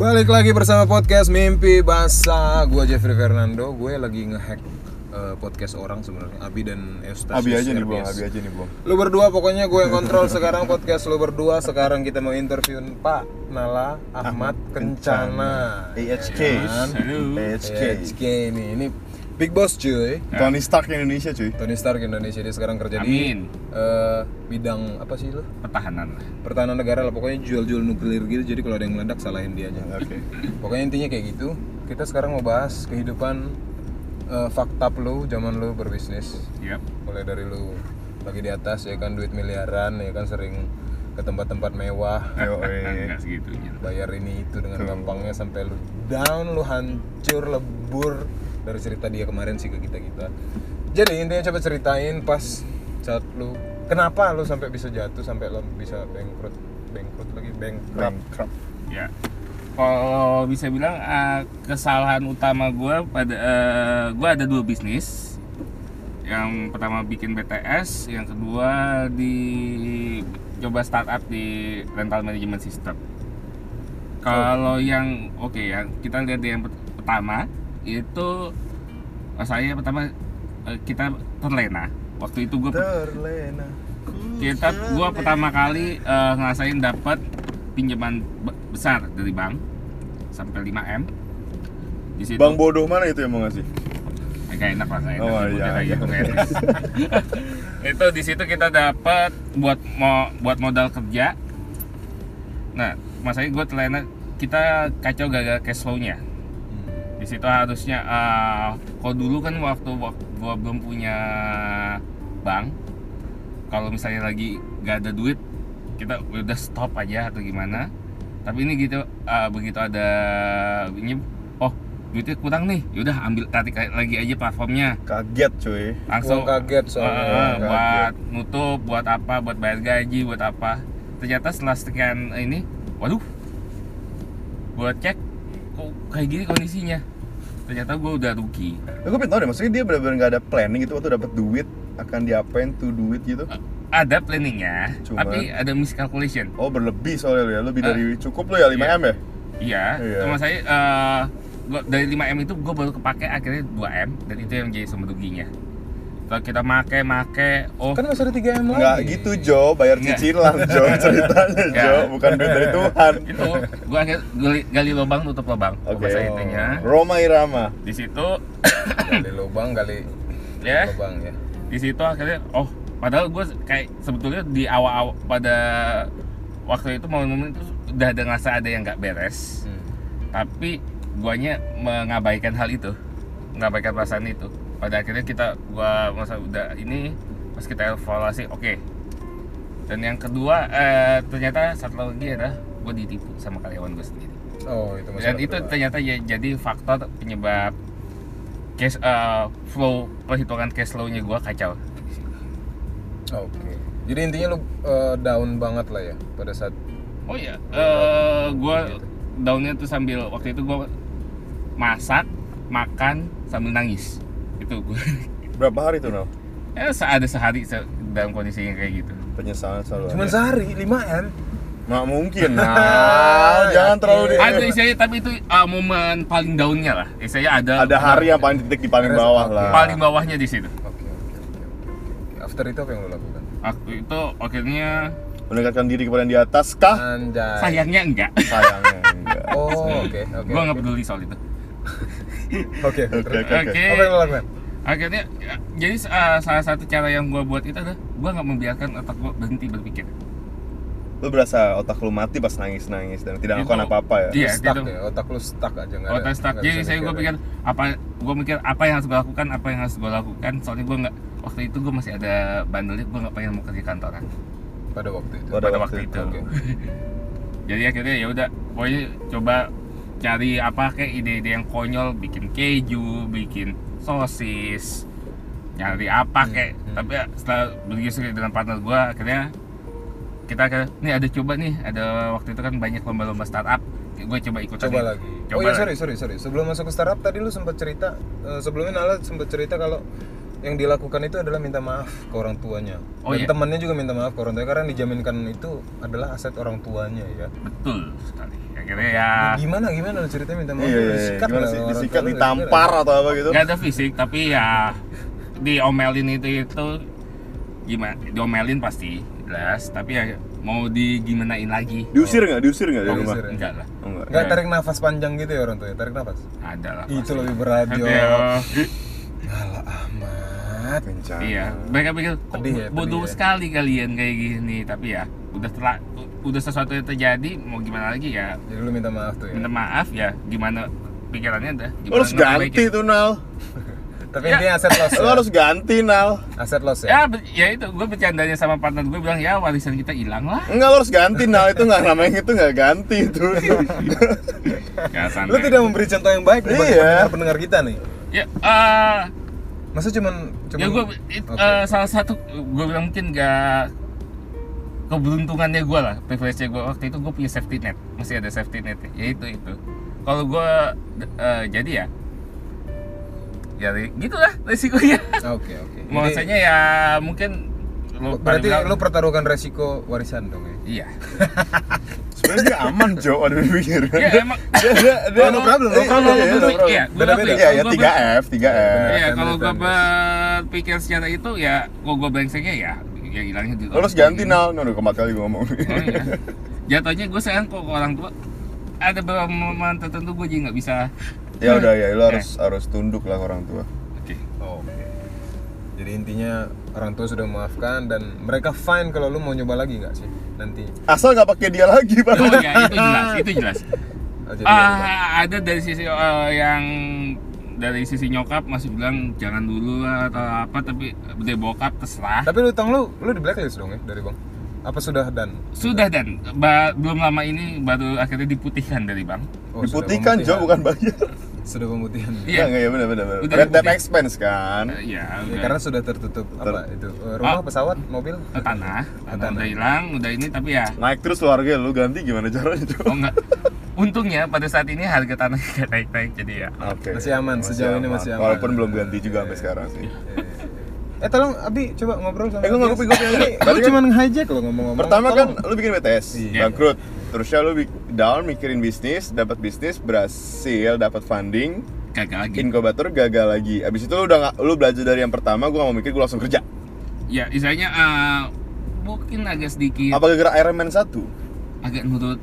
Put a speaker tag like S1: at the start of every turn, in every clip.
S1: Balik lagi bersama podcast Mimpi Basah. Gua Jeffrey Fernando. Gue lagi ngehack eh, podcast orang sebenarnya. Abi dan Eustasius.
S2: Abi aja nih
S1: RBS.
S2: Abi aja nih buang.
S1: Lu berdua pokoknya gue yang kontrol sekarang podcast lu berdua. Sekarang kita mau interview Pak Nala Ahmad Kencana.
S2: AHK.
S1: Ya kan?
S2: AHK.
S1: AHK ini. Big Boss cuy.
S2: Tony Stark Indonesia cuy.
S1: Tony Stark Indonesia dia sekarang kerja
S3: Amin.
S1: di eh, bidang apa sih lu?
S3: pertahanan lah.
S1: Pertahanan negara lah pokoknya jual-jual nuklir gitu. Jadi kalau ada yang meledak salahin dia aja.
S2: Oke.
S1: Pokoknya intinya kayak gitu. Kita sekarang mau bahas kehidupan uh, fakta lu zaman lu berbisnis.
S3: Yap.
S1: Mulai dari lu lagi di atas ya kan duit miliaran ya kan sering ke tempat-tempat mewah,
S2: Ayo.
S3: Enggak segitunya.
S1: bayar ini itu dengan
S2: Tuh.
S1: gampangnya sampai lu down, lu hancur, lebur dari cerita dia kemarin sih ke kita-kita. Jadi intinya coba ceritain pas saat lu kenapa lu sampai bisa jatuh sampai lu bisa bangkrut bangkrut lagi bankrupt
S2: Bankrupt.
S3: Ya. Kalau bisa bilang eh, kesalahan utama gue pada eh, gue ada dua bisnis. Yang pertama bikin BTS, yang kedua di coba startup di rental management system. Kalau yang oke ya, kita lihat di yang pert- pertama itu eh, saya pertama eh, kita terlena. Waktu itu gue
S2: Terlena.
S3: kita gua pertama kali eh, ngerasain dapat pinjaman be- besar dari bank sampai 5 m di situ
S2: Bang bodoh mana itu yang mau ngasih?
S3: Eh, nggak enak lah enak
S2: Oh, iya,
S3: kayak
S2: iya.
S3: gitu etis. itu di situ kita dapat buat mau buat modal kerja nah masalahnya gue terlena kita kacau gagal cash flow-nya di situ harusnya eh, kalau dulu kan waktu wak- gua belum punya bank kalau misalnya lagi gak ada duit kita udah stop aja atau gimana. Tapi ini gitu eh, begitu ada ini oh duitnya kurang nih yaudah ambil tarik lagi aja platformnya.
S2: Kaget cuy.
S3: langsung
S1: Uang kaget soalnya.
S3: eh,
S1: Uang
S3: buat nutup buat apa buat bayar gaji buat apa. Ternyata setelah sekian ini waduh buat cek kok kayak gini kondisinya ternyata gue udah rugi
S2: Gue pengen tau deh, maksudnya dia benar-benar nggak ada planning gitu waktu dapat duit akan diapain tuh duit gitu?
S3: ada planningnya
S2: Cuma-
S3: tapi ada miscalculation
S2: Oh berlebih soalnya lu ya, lebih
S3: Ah.
S2: dari cukup lu ya 5 m ya?
S3: iya
S2: Iya.
S3: cuma saya eh, gua, dari 5 m itu gue baru kepake akhirnya 2 m dan itu yang jadi sumber ruginya kalau kita make make oh
S1: Kan masih ada 3 M lagi.
S2: Nggak gitu Jo, bayar
S3: Nggak.
S2: cicilan Jo ceritanya
S3: Nggak.
S2: Jo, bukan duit dari Tuhan.
S3: itu gue akhirnya gali, gali lubang tutup lubang
S2: Oke.
S3: bahasa intinya
S2: Roma Irama.
S3: di situ
S1: Gali lubang, gali
S3: ya
S1: lubang ya.
S3: di situ akhirnya oh padahal gue kayak sebetulnya di awal-awal pada waktu itu momen-momen itu udah ada ngerasa ada yang nggak beres
S1: Hmm.
S3: tapi guanya mengabaikan hal itu mengabaikan perasaan itu pada akhirnya kita gua masa udah ini pas kita evaluasi oke. Dan yang kedua eh, ternyata satu lagi adalah gue ditipu sama karyawan gue sendiri.
S1: Oh, itu
S3: dan itu
S1: kedua.
S3: ternyata ya jadi faktor penyebab cash eh, flow perhitungan cash flow-nya gue kacau.
S1: Oke. Jadi intinya lu eh, down banget lah ya pada saat
S3: oh iya eh gue daunnya tuh sambil waktu itu gue masak makan sambil nangis itu gue
S2: Berapa hari tuh Nal?
S3: eh se- ada sehari se- dalam kondisi yang kayak gitu
S2: Penyesalan selalu
S1: Cuman
S2: ada.
S1: sehari 5 M.
S2: Nggak mungkin Nal, jangan terlalu di
S3: ada istilahnya tapi itu uh, momen paling daunnya lah istilahnya ada
S2: ada hari yang paling titik di paling bawah lah.
S3: paling bawahnya di situ
S1: Oke, oke, oke, oke, oke. After itu apa yang lu lakukan?
S3: waktu itu akhirnya
S2: Mendekatkan diri kepada yang di atas kah?
S1: Anjay.
S3: sayangnya enggak
S2: Sayangnya enggak.
S1: Oh, oke, oke.
S3: gue nggak peduli soal itu
S1: Oke,
S2: Oke, oke,
S3: akhirnya ya, jadi uh, salah satu cara yang gue buat itu adalah gue nggak membiarkan otak gue berhenti berpikir.
S2: Lu berasa otak lu mati pas nangis-nangis dan tidak melakukan apa-apa ya?
S3: Iya,
S1: stuck
S3: itu.
S1: ya, otak lu stuck aja nggak ada.
S3: otak stuck.
S1: nggak
S3: jadi saya gue pikir apa gue mikir apa yang harus gue lakukan apa yang harus gue lakukan. Soalnya gue nggak waktu itu gue masih ada bandelnya gue nggak pengen mau kerja kantoran.
S1: Pada waktu itu.
S2: Pada
S3: pada
S2: waktu
S3: waktu
S2: itu,
S3: itu.
S1: Oke.
S3: jadi akhirnya ya udah pokoknya coba cari apa kayak ide-ide yang konyol bikin keju bikin sosis nyari apa
S1: Hmm,
S3: kayak
S1: hmm.
S3: tapi ya, setelah berdiskusi dengan partner gue akhirnya kita akhirnya nih ada coba nih ada waktu itu kan banyak lomba-lomba startup gue coba ikutan
S1: Coba lagi.
S3: Coba
S1: oh iya
S3: lagi.
S1: sorry sorry sorry. Sebelum masuk ke startup tadi lu sempat cerita eh, sebelumnya Nala sempat cerita kalau yang dilakukan itu adalah minta maaf ke orang tuanya.
S3: Oh,
S1: Dan
S3: iya.
S1: temannya juga minta maaf ke orang tuanya karena dijaminkan itu adalah aset orang tuanya ya.
S3: betul sekali akhirnya ya
S1: Gimana gimana lu ceritanya minta maaf?
S2: Iya, iya, iya.
S1: Disikat
S2: Gimana sih? Disikat, ditampar atau apa gitu?
S3: nggak ada fisik tapi ya diomelin itu itu gimana diomelin pasti jelas tapi ya mau di gimanain lagi
S2: Diusir nggak? Diusir nggak dari
S1: Oh,
S2: rumah?
S1: diusir.
S3: enggak lah
S2: Oh, enggak.
S1: Nggak tarik nafas panjang gitu ya orang tua ya? Tarik nafas?
S3: ada lah
S1: Itu lebih berat, Jo.
S3: Aduh.
S1: Alah Ahmad.
S2: Bencana.
S3: iya mereka pikir kok
S1: ya,
S3: bodoh
S1: ya.
S3: sekali kalian kayak gini tapi ya udah telah udah sesuatu yang terjadi mau gimana lagi ya
S1: Jadi lu minta maaf tuh ya.
S3: minta maaf ya gimana pikirannya dah
S2: Lo harus ganti tuh Nal.
S1: Tapi
S3: Ya.
S1: intinya aset loss.
S2: Lo
S1: Ya.
S2: harus ganti Nal.
S1: Aset loss
S3: ya
S1: ya.
S3: ya itu gue bercandanya sama partner gue bilang ya warisan kita hilang lah
S2: Enggak lo harus ganti Nal itu nggak namanya itu nggak ganti itu.
S3: ya
S1: Lu
S3: santai
S1: tidak memberi contoh yang baik bagi
S2: Iya.
S1: pendengar kita nih.
S3: ya eh,
S1: Masa cuman cuman
S3: ya gue
S1: Oke.
S3: salah satu gue bilang mungkin gak keberuntungannya gue lah privilege gue waktu itu gue punya safety net masih ada safety net ya itu itu kalau gue eh, jadi ya ya gitulah resikonya
S1: Oke, oke. Jadi,
S3: maksudnya ya mungkin lo
S1: berarti
S3: bilang-
S1: lu pertaruhkan resiko warisan dong ya.
S3: iya
S2: Sebenarnya dia aman Jo, ada pikir.
S3: ya emang
S2: Dia dia dia
S1: Oh, no problem, no
S2: Iya,
S1: problem.
S2: iya, iya.
S3: Iya.
S2: Iya, ya
S3: Kalau gua
S2: 3F, 3F.
S3: Iya, kalau gue berpikir secara itu ya, kok gue brengseknya ya, ya hilangnya di
S2: Lo harus ganti Nal. Nah, udah keempat kali gue ngomong.
S3: Oh, iya. Jatuhnya gue sayang kok ke orang tua. Ada beberapa momen tertentu gue jadi nggak bisa.
S2: ya udah ya, lo
S3: Eh.
S2: harus harus tunduk lah ke orang tua.
S3: Oke.
S1: Oke. Jadi intinya orang tua sudah memaafkan dan mereka fine kalau lu mau nyoba lagi nggak sih nanti?
S2: Asal nggak pakai dia lagi, Pak.
S3: Oh ya, itu jelas, itu jelas.
S1: Oh.
S3: Ah, ada dari sisi eh, yang dari sisi nyokap masih bilang jangan dulu lah atau apa tapi dari bokap terserah.
S1: Tapi lu tang lu lu di blacklist dong ya dari bang? Apa sudah dan?
S3: Sudah dan ba- belum lama ini baru akhirnya diputihkan dari bang.
S1: Oh,
S2: Diputihkan
S1: pemutihan.
S2: bukan bayar.
S1: Sudah pemutihan.
S3: Iya.
S2: Iya, enggak ya benar benar. benar.
S3: Udah
S2: Red expense kan.
S3: Eh, ya,
S1: Ya, karena sudah tertutup apa itu eh, rumah,
S3: Ah.
S1: pesawat, mobil?
S3: Tanah, tanah
S1: Tanah.
S3: udah hilang, udah ini tapi ya
S2: Naik terus lu harga lu ganti gimana caranya, Jo?
S3: oh enggak. Untungnya pada saat ini harga tanah nggak naik-naik jadi ya.
S2: Oke.
S1: Masih aman, sejauh ini masih aman.
S2: Walaupun belum ganti juga sampai sekarang sih.
S1: Eh tolong Abi coba ngobrol sama
S2: Eh, gua nggak aja.
S1: Ini lu
S2: kan-
S1: cuma hijack lo ngomong-ngomong.
S2: Pertama kan lu bikin BTS,
S3: Iya.
S2: bangkrut. Terusnya lu down mikirin bisnis, dapat bisnis, berhasil, dapat funding,
S3: Gagal lagi.
S2: inkubator gagal lagi. Abis itu lu udah nggak, lu belajar dari yang pertama, gua nggak mau mikir, gua langsung kerja.
S3: Ya, istilahnya eh, mungkin agak sedikit
S2: Apa gara-gara Iron Man 1?
S3: agak nurut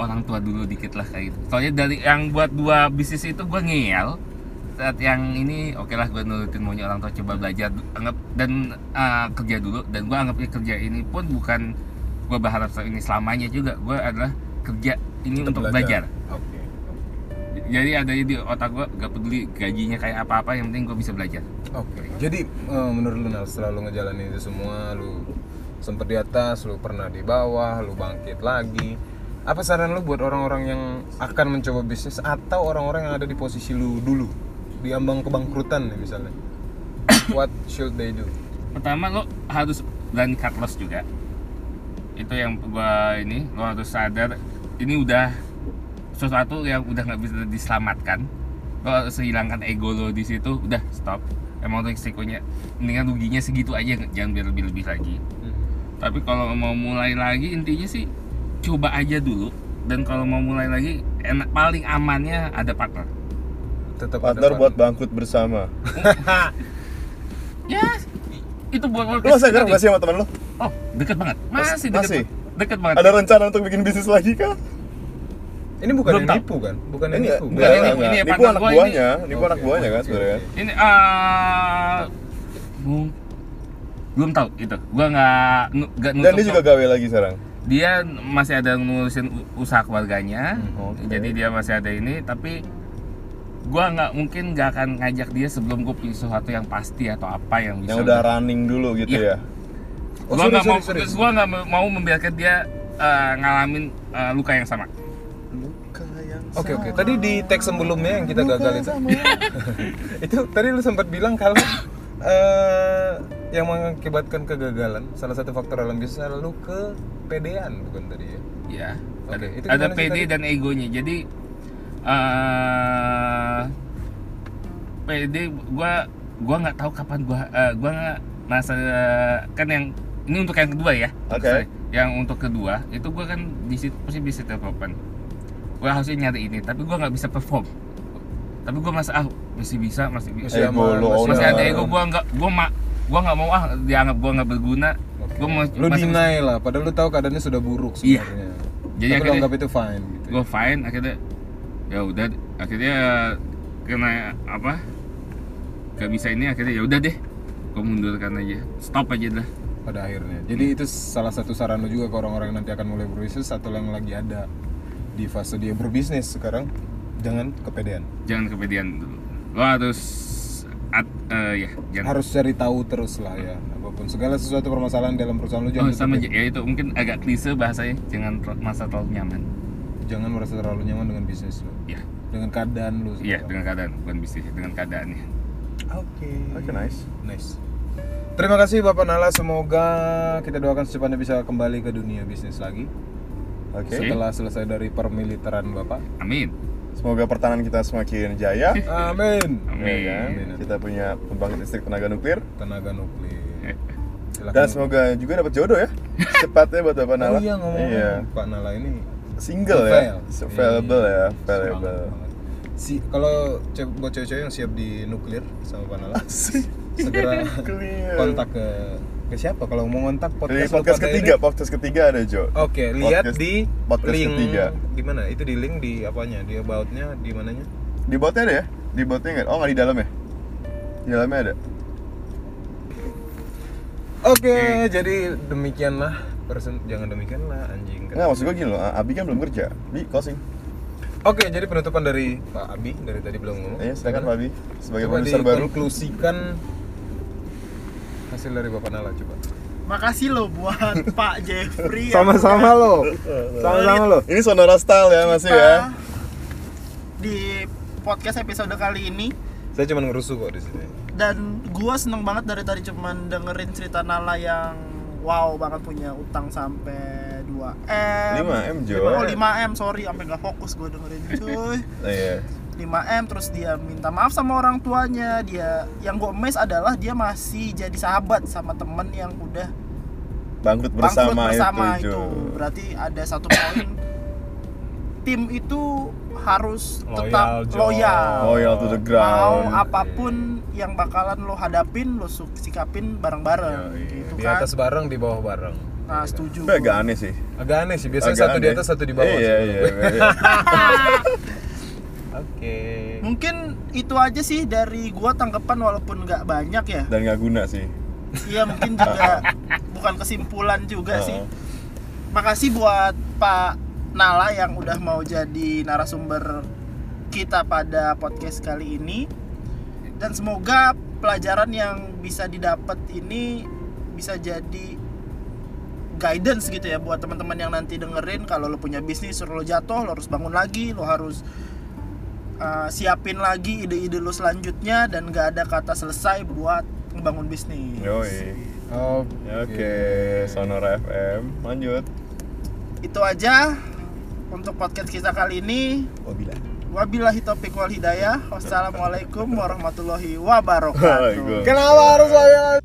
S3: orang tua dulu dikit lah kayak gitu. Soalnya dari yang buat dua bisnis itu gue ngeyel saat yang ini oke lah gue nurutin maunya orang tua coba belajar anggap dan eh, kerja dulu dan gue anggap kerja ini pun bukan gue berharap ini selamanya juga gue adalah kerja ini untuk belajar.
S1: Oke.
S3: jadi ada di otak gue gak peduli gajinya kayak apa-apa yang penting gue bisa belajar
S1: Oke. Jadi eh, menurut lu Nal setelah lu ngejalanin itu semua, lu sempet di atas, lu pernah di bawah, lu bangkit lagi. Apa saran lu buat orang-orang yang akan mencoba bisnis atau orang-orang yang ada di posisi lu dulu? Di ambang kebangkrutan nih misalnya? What should they do?
S3: pertama lo harus berani cut loss juga. Itu yang gua ini lo harus sadar ini udah sesuatu yang udah nggak bisa diselamatkan. Lo harus hilangkan ego lo di situ udah stop. Emang risikonya mendingan ruginya segitu aja jangan berlebih-lebih lagi. Tapi kalau mau mulai lagi intinya sih coba aja dulu dan kalau mau mulai lagi enak paling amannya ada partner
S1: Tetap
S2: Partner buat bangkrut bersama.
S3: ya itu buat
S2: Lu masih akrab gak sih sama temen lu?
S3: oh deket banget masih deket
S2: Masih?
S3: banget. deket banget
S2: Ada rencana untuk bikin bisnis lagi kah?
S1: Ini bukan
S3: Belum
S1: yang nipu kan? Bukan yang
S2: Enggak,
S1: nipu.
S3: bukan
S2: enggak,
S3: ini,
S2: enggak.
S3: ini
S2: Nipu anak buahnya,
S3: ini.
S2: nipu anak buahnya kan sebenarnya.
S3: ini eh belum tahu itu gua nggak nggak
S2: Dan dia juga gawe lagi sekarang.
S3: Dia masih ada ngurusin usaha keluarganya
S2: Hmm, oke.
S3: jadi dia masih ada ini tapi gua nggak mungkin nggak akan ngajak dia sebelum gue pilih sesuatu yang pasti atau apa yang bisa
S2: Yang udah running dulu gitu
S3: Iya.
S2: ya.
S1: Oh,
S3: gua nggak mau
S1: sorry,
S3: gua nggak mau membiarkan dia eh, ngalamin eh, luka yang sama
S2: Luka yang
S1: Oke oke. Tadi di teks sebelumnya yang kita gagal itu, itu tadi lu sempat bilang kalau eh, yang mengakibatkan kegagalan salah satu faktor dalam bisnis adalah lu kepedean bukan tadi ya?
S3: ya
S1: Oke,
S3: ada,
S1: itu
S3: ada
S1: tadi?
S3: dan egonya jadi eh PD gua gua nggak tahu kapan gua eh, gua nggak merasa kan yang ini untuk yang kedua ya
S2: Oke.
S3: Sorry. yang untuk kedua itu gua kan di situ pasti bisa development gua harusnya nyari ini tapi gua nggak bisa perform tapi gua masa ah masih bisa masih bisa
S1: Masih
S2: Ego
S1: masih
S3: masih ada ego gua nggak gua mak gua nggak mau ah dianggap gua nggak berguna.
S1: Oke.
S3: gua mau
S1: lu
S3: masih-
S1: deny lah padahal lu tahu keadaannya sudah buruk
S3: Iya.
S1: sebenarnya.
S3: Jadi
S1: tapi lu
S3: akhirnya-
S1: anggap itu fine gitu
S3: gue fine akhirnya ya udah akhirnya kena apa gak bisa ini akhirnya ya udah deh gue mundurkan aja. Stop aja dah.
S1: Pada akhirnya. Jadi itu salah satu saran lu juga ke orang-orang yang nanti akan mulai berbisnis atau yang lagi ada di fase dia berbisnis sekarang? Jangan kepedean.
S3: Jangan kepedean dulu. Lo harus at, eh, ya jangan.
S1: Harus cari tahu terus lah ya apa pun. Segala sesuatu permasalahan dalam perusahaan lu
S3: oh
S1: jangan
S3: sama
S1: tutup
S3: aja. ya itu mungkin agak klise bahasanya. Jangan masa terlalu nyaman.
S1: Jangan merasa terlalu nyaman dengan bisnis lu.
S3: Ya.
S1: Dengan keadaan lu
S3: iya dengan keadaan bukan bisnis dengan keadaannya.
S1: Oke.
S2: Oke, nice.
S1: nice. Terima kasih bapak Nala. Semoga kita doakan secepatnya bisa kembali ke dunia bisnis lagi.
S2: Oke.
S1: setelah selesai dari permiliteran bapak.
S3: Amin
S2: Semoga pertahanan kita semakin jaya.
S1: amin
S3: amin
S2: Ya kan? Kita punya pembangkit listrik tenaga nuklir.
S1: tenaga nuklir Silakan.
S2: Dan semoga juga dapat jodoh ya. Cepatnya buat Bapak Nala.
S1: oh iya ngomong
S2: Iya.
S1: Pak Nala ini
S2: Single
S1: Avail.
S2: ya. Available
S1: Iya,
S2: ya, available.
S1: Si kalau ce- buat cewek-cewek yang siap di nuklir sama Pak Nala, segera kontak ke ke siapa kalau mau kontak
S2: Di
S1: podcast
S2: podcast
S1: Lupa
S2: ketiga,
S1: Daily?
S2: podcast ketiga ada Jo.
S1: Oke, lihat
S2: Podcast-
S1: di
S2: podcast
S1: link
S2: ketiga.
S1: di mana? Itu di link di apanya? Di about-nya, di mananya?
S2: Di botnya ada ya? Di botnya nggak? Oh nggak di dalam ya? Di dalamnya ada.
S1: Oke, jadi demikianlah person jangan demikianlah anjing.
S2: Enggak maksud gue gini loh, Abi kan belum kerja. Bi closing.
S1: Oke, jadi penutupan dari Pak Abi dari tadi belum ngomong.
S2: Iya, silakan Pak Abi sebagai
S1: Coba
S2: produser baru.
S1: dikonklusikan hasil dari Bapak Nala coba.
S4: Makasih lo buat Pak Jeffrey
S1: Sama-sama lo. Sama-sama lo.
S2: Ini Sonora style ya masih ya.
S4: di podcast episode kali ini
S1: Saya cuma ngerusuh kok di sini.
S4: dan gua seneng banget dari tadi cuman dengerin cerita Nala yang wow banget punya utang sampai 2 m
S2: 5M, Jo.
S4: oh 5 m sorry sampai nggak fokus gue dengerin cuy
S2: Iya.
S4: 5 m terus dia minta maaf sama orang tuanya dia yang gue emes adalah dia masih jadi sahabat sama temen yang udah
S2: Bangkrut
S4: bangkrut
S2: bersama,
S4: bersama
S2: itu,
S4: itu,
S2: Jo.
S4: berarti ada satu poin tim itu harus
S1: Loyal,
S4: tetap
S1: Jo.
S4: loyal
S2: Loyal to the
S4: mau
S2: ground.
S4: apa pun yang bakalan lo hadapin lo sikapin bareng-bareng gitu
S1: Di
S4: kan
S1: atas bareng, di bawah bareng.
S4: nah setuju
S2: Tapi agak aneh sih.
S1: Agak aneh sih, biasanya
S2: Agak
S1: satu di
S2: aneh.
S1: atas, satu di bawah.
S2: Iya,
S1: sih,
S2: iya, iya.
S1: Oke.
S4: mungkin itu aja sih dari gua tanggapan walaupun nggak banyak ya
S2: Dan nggak guna sih.
S4: iya mungkin juga bukan kesimpulan juga sih
S2: Heeh.
S4: makasih buat Pak Nala yang udah mau jadi narasumber kita pada podcast kali ini dan semoga pelajaran yang bisa didapat ini bisa jadi guidance gitu ya buat teman-teman yang nanti dengerin kalau lo punya bisnis lo jatuh lo harus bangun lagi lo harus uh, siapin lagi ide-ide lo selanjutnya dan gak ada kata selesai buat membangun bisnis
S2: Yoi.
S1: Oke.
S2: Oke, Sonora FM. Lanjut.
S4: itu aja untuk podcast kita kali ini
S2: Wabila.
S4: wabillahi taufiq wal hidayah wassalamualaikum warahmatullahi wabarakatuh.
S1: Kenapa harus saya